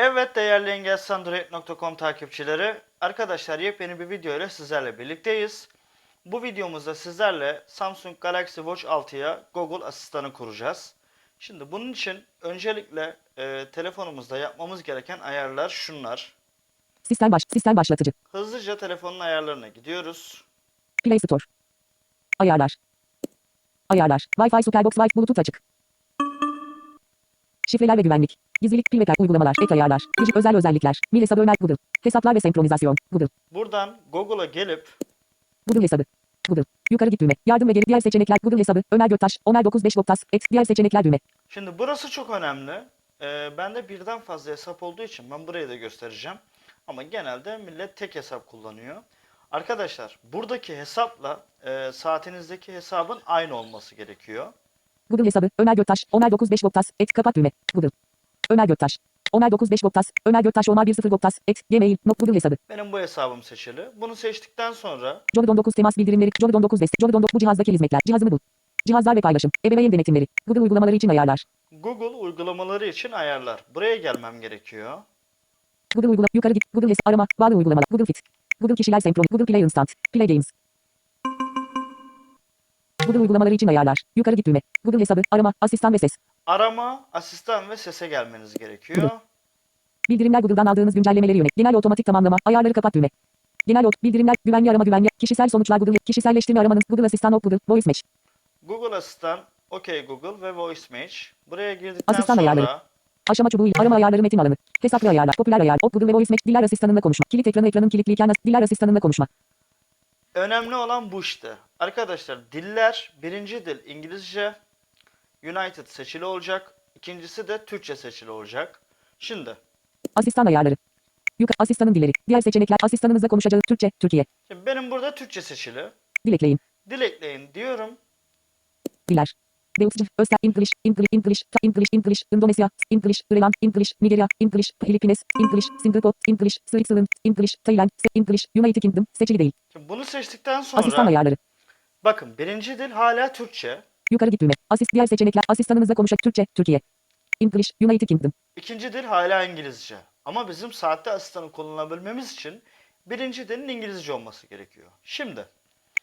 Evet değerli engelsandroid.com takipçileri, arkadaşlar yepyeni bir video ile sizlerle birlikteyiz. Bu videomuzda sizlerle Samsung Galaxy Watch 6'ya Google asistanı kuracağız. Şimdi bunun için öncelikle e, telefonumuzda yapmamız gereken ayarlar şunlar. Sistem baş, sistem başlatıcı. Hızlıca telefonun ayarlarına gidiyoruz. Play Store. Ayarlar. Ayarlar. Wi-Fi Superbox Wi-Fi Bluetooth açık. Şifreler ve güvenlik. Gizlilik, pil ve kay- uygulamalar, ek ayarlar, Gıcık özel özellikler, mail hesabı Ömer Google, hesaplar ve senkronizasyon, Google, Buradan Google'a gelip Google hesabı, Google, yukarı git düğme, yardım ve geri diğer seçenekler, Google hesabı, Ömer Göktaş, Ömer 95 Boktas, et, diğer seçenekler düğme, Şimdi burası çok önemli. Ee, bende birden fazla hesap olduğu için ben burayı da göstereceğim. Ama genelde millet tek hesap kullanıyor. Arkadaşlar buradaki hesapla e, saatinizdeki hesabın aynı olması gerekiyor. Google hesabı, Ömer Göktaş, Ömer 95 Boktas, et, kapat düğme, Google, Ömer Göktaş, Ömer 95 Boktas, Ömer Göktaş, Ömer 10 Boktas, et, gmail, not, Google hesabı, Benim bu hesabım seçili. Bunu seçtikten sonra Jolly 19 temas bildirimleri, Jolly 19 destek, Jolly 19 bu cihazdaki hizmetler, cihazımı bul. Cihazlar ve paylaşım, ebeveyn denetimleri, Google uygulamaları için ayarlar. Google uygulamaları için ayarlar. Buraya gelmem gerekiyor. Google uygulama, yukarı git, Google hesabı, arama, bağlı uygulamalar, Google Fit, Google kişiler senkron, Google Play Instant, Play Games. Google uygulamaları için ayarlar, yukarı git düğme, Google hesabı, arama, asistan ve ses. Arama, asistan ve sese gelmeniz gerekiyor. Bildirimler Google'dan aldığınız güncellemeleri yönet, genel otomatik tamamlama, ayarları kapat düğme. Genel ot, bildirimler, güvenli arama güvenli, kişisel sonuçlar Google, kişiselleştirme aramanız, Google Asistan of Google, Voice Match. Google Asistan, OK Google ve Voice Match. Buraya girdikten Asistan sonra ayarları. Aşama çubuğu, arama ayarları metin alanı, hesaplı ayarlar, popüler ayar, op Google ve Voice Match, diller asistanınla konuşma, kilit ekranı ekranın kilitliyken, diller asistanınla konuşma. Önemli olan bu işte. Arkadaşlar diller birinci dil İngilizce, United seçili olacak. İkincisi de Türkçe seçili olacak. Şimdi, Asistan ayarları. Yukarı asistanın dilleri. Diğer seçenekler asistanınızla konuşacağı Türkçe, Türkiye. şimdi benim burada Türkçe seçili. Dil ekleyin. Dil ekleyin diyorum. Diller. Deutsch, Öster, English, English, English, Ta- English, English, Indonesia, English, Ireland, English, Nigeria, English, Philippines, English, Singapore, English, Switzerland, English, Thailand, Se- English, United Kingdom, seçili değil. Şimdi bunu seçtikten Asistan sonra ayarları. bakın birinci dil hala Türkçe. Yukarı git düğme. Asist diğer seçenekler asistanınızla konuşacak Türkçe, Türkiye. English, United Kingdom. İkinci dil hala İngilizce. Ama bizim saatte asistanı kullanabilmemiz için birinci dilin İngilizce olması gerekiyor. Şimdi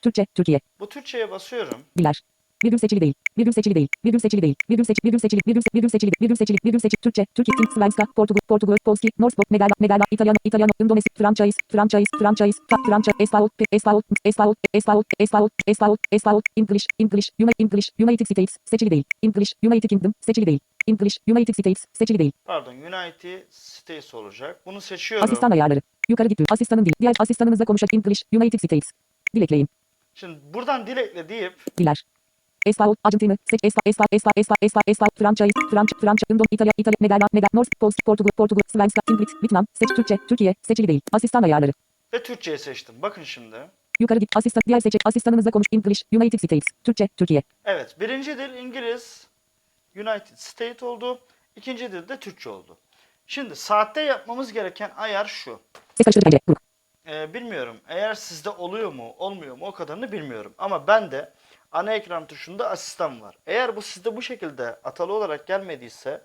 Türkçe, Türkiye. bu Türkçe'ye basıyorum. Diller. Virgül seçili değil. Virgül seçili değil. Virgül seçili değil. Virgül seçili. Virgül seçili. Virgül se- virgül seçili. Virgül seçili. Virgül seçili. Türkçe. Türkiye. Tim. Svenska. Portugal. Portugal. Polski. Norsk. Nederland. Nederland. İtalyan. İtalyan. Indonesi. Franchise. Franchise. Franchise. Ta. Franchise. Espaol. Espaol. Espaol. Espaol. Espaol. Espaol. Espaol. English. English. United English. United States. Seçili değil. English. United Kingdom. Seçili değil. English. United States. Seçili değil. Pardon United States olacak. Bunu seçiyorum. Asistan ayarları. Yukarı git düğme. Asistanın dili. Diğer asistanınızla konuşacak English. United States. Dil ekleyin. Şimdi buradan dil ekle deyip Diller. Espaol, Arjantin'i, seç, Espa, Espa, Espa, Espa, Espa, Espa, Franchise, Franch, Franch, Indon, İtalya, İtalya, Nederland, Nederland, Norsk, Polski, Portugal, Portugal, Svenska, İngiliz, Vietnam, seç, Türkçe, Türkiye, seçili değil. Asistan ayarları. ve Türkçe'yi seçtim. Bakın şimdi. Yukarı git, asistan, diğer seçenek, asistanınızla konuş, English, United States, Türkçe, Türkiye. Evet birinci dil İngiliz United States oldu. İkinci dil de Türkçe oldu. Şimdi saatte yapmamız gereken ayar şu. Ses karıştırıcı pencere, grup. Ee, bilmiyorum eğer sizde oluyor mu olmuyor mu o kadarını bilmiyorum. Ama bende ana ekran tuşunda asistan var. Eğer bu sizde bu şekilde atalı olarak gelmediyse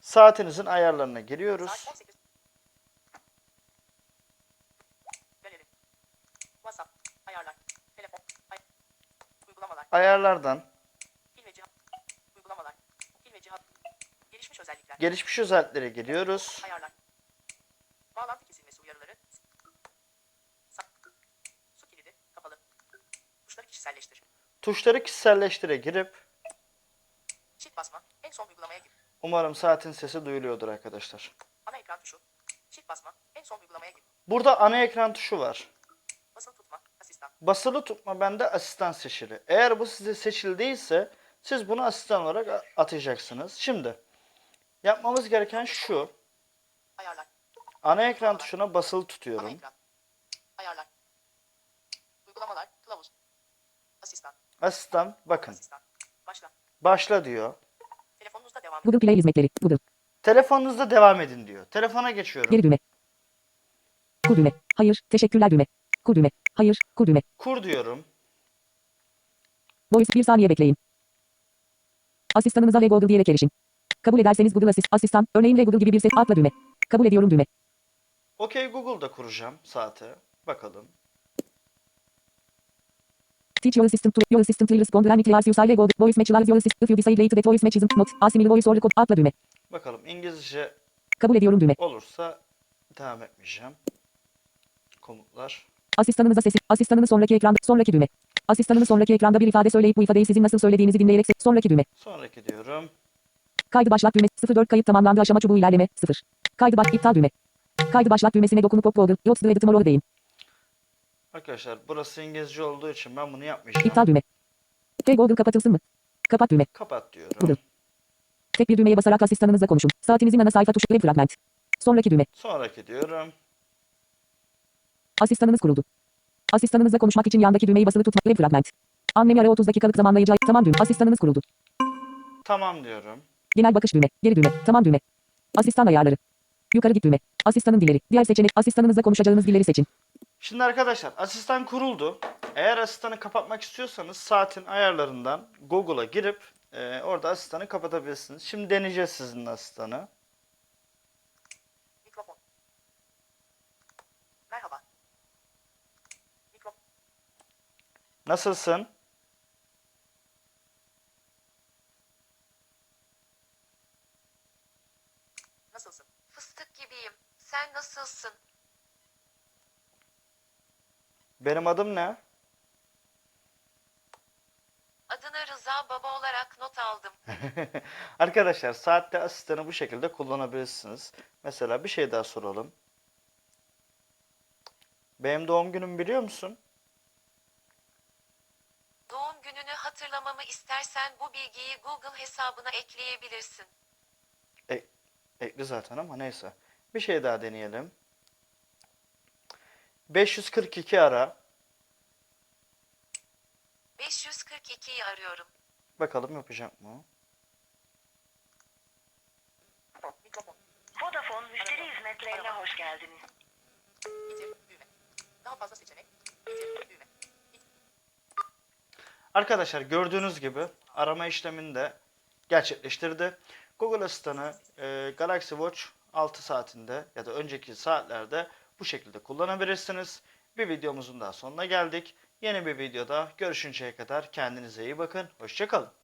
saatinizin ayarlarına giriyoruz. Saat 18. Galeri. WhatsApp. Ayarlar. Telefon. Ay uygulamalar. Ayarlardan. Uygulamalar. Gelişmiş özellikler. gelişmiş özelliklere geliyoruz. Ayarlar. Bağlantı kesilmesi uyarıları. Su kilidi. Kapalı. Tuşları kişiselleştir. Tuşları kişiselleştire girip Çift basma. En son uygulamaya gir. umarım saatin sesi duyuluyordur arkadaşlar. Ana ekran tuşu. Çift basma. En son uygulamaya gir. Burada ana ekran tuşu var. Basılı tutma. Asistan. Basılı tutma bende asistan seçili. Eğer bu size seçili değilse siz bunu asistan olarak atayacaksınız. Şimdi yapmamız gereken şu. Ayarlar. Ana ekran tuşuna basılı tutuyorum. ekran. Ayarlar. Uygulamalar. Kılavuz. Asistan. Bakın Asistan. Başla. başla diyor. Telefonunuzda devam. Google Play hizmetleri, Google. Telefonunuzda devam edin diyor. Telefona geçiyorum. Geri düğme. Kur düğme. Hayır, teşekkürler düğme. Kur düğme. Hayır, kur düğme. Kur diyorum. Voice bir saniye bekleyin. Asistanınıza ve Google diyerek erişin. Kabul ederseniz Google Asist, asistan, örneğin ve Google gibi bir ses atla düğme. Kabul ediyorum düğme. Okey Google'da kuracağım saati. Bakalım. Teach your assistant to your assistant will respond when it hears you say go voice match your assistant if you decide that voice match isn't not assimil voice or record atla düğme. Bakalım İngilizce Kabul ediyorum düğme. olursa devam etmeyeceğim. Komutlar. Asistanınıza sesi. Asistanını sonraki ekranda. Sonraki düğme. Asistanını sonraki ekranda bir ifade söyleyip bu ifadeyi sizin nasıl söylediğinizi dinleyerek sonraki düğme. Sonraki diyorum. Kaydı başlat düğme. 04 kayıt tamamlandı aşama çubuğu ilerleme. 0. Kaydı baş iptal düğme. Kaydı başlat düğmesine dokunup pop Google. The edit tomorrow deyin. Arkadaşlar burası İngilizce olduğu için ben bunu yapmayacağım. İptal düğme. Hey Google kapatılsın mı? Kapat düğme. Kapat diyorum. Google. Tek bir düğmeye basarak asistanınızla konuşun. Saatinizin ana sayfa tuşu web fragment. Sonraki düğme. Sonraki diyorum. Asistanınız kuruldu. Asistanınızla konuşmak için yandaki düğmeyi basılı tutmak web fragment. Annemi ara 30 dakikalık zamanlayıcı. Tamam düğme. Asistanınız kuruldu. Tamam diyorum. Genel bakış düğme. Geri düğme. Tamam düğme. Asistan ayarları. Yukarı git düğme. Asistanın dilleri. Diğer seçenek. Asistanınızla konuşacağınız dilleri seçin. Şimdi arkadaşlar asistan kuruldu. Eğer asistanı kapatmak istiyorsanız saatin ayarlarından Google'a girip e, orada asistanı kapatabilirsiniz. Şimdi deneyeceğiz sizinle asistanı. Mikrofon. Merhaba. Nasılsın? Nasılsın? Fıstık gibiyim. Sen nasılsın? Benim adım ne? Adını Rıza Baba olarak not aldım. Arkadaşlar saatte asistanı bu şekilde kullanabilirsiniz. Mesela bir şey daha soralım. Benim doğum günümü biliyor musun? Doğum gününü hatırlamamı istersen bu bilgiyi Google hesabına ekleyebilirsin. Ekli zaten ama neyse. Bir şey daha deneyelim. 542 ara. 542'yi arıyorum. Bakalım yapacak mı? Vodafone müşteri hizmetlerine hoş geldiniz. Daha fazla seçenek. Arkadaşlar gördüğünüz gibi arama işlemini de gerçekleştirdi. Google Asistan'ı e, Galaxy Watch 6 saatinde ya da önceki saatlerde bu şekilde kullanabilirsiniz. Bir videomuzun daha sonuna geldik. Yeni bir videoda görüşünceye kadar kendinize iyi bakın. Hoşçakalın.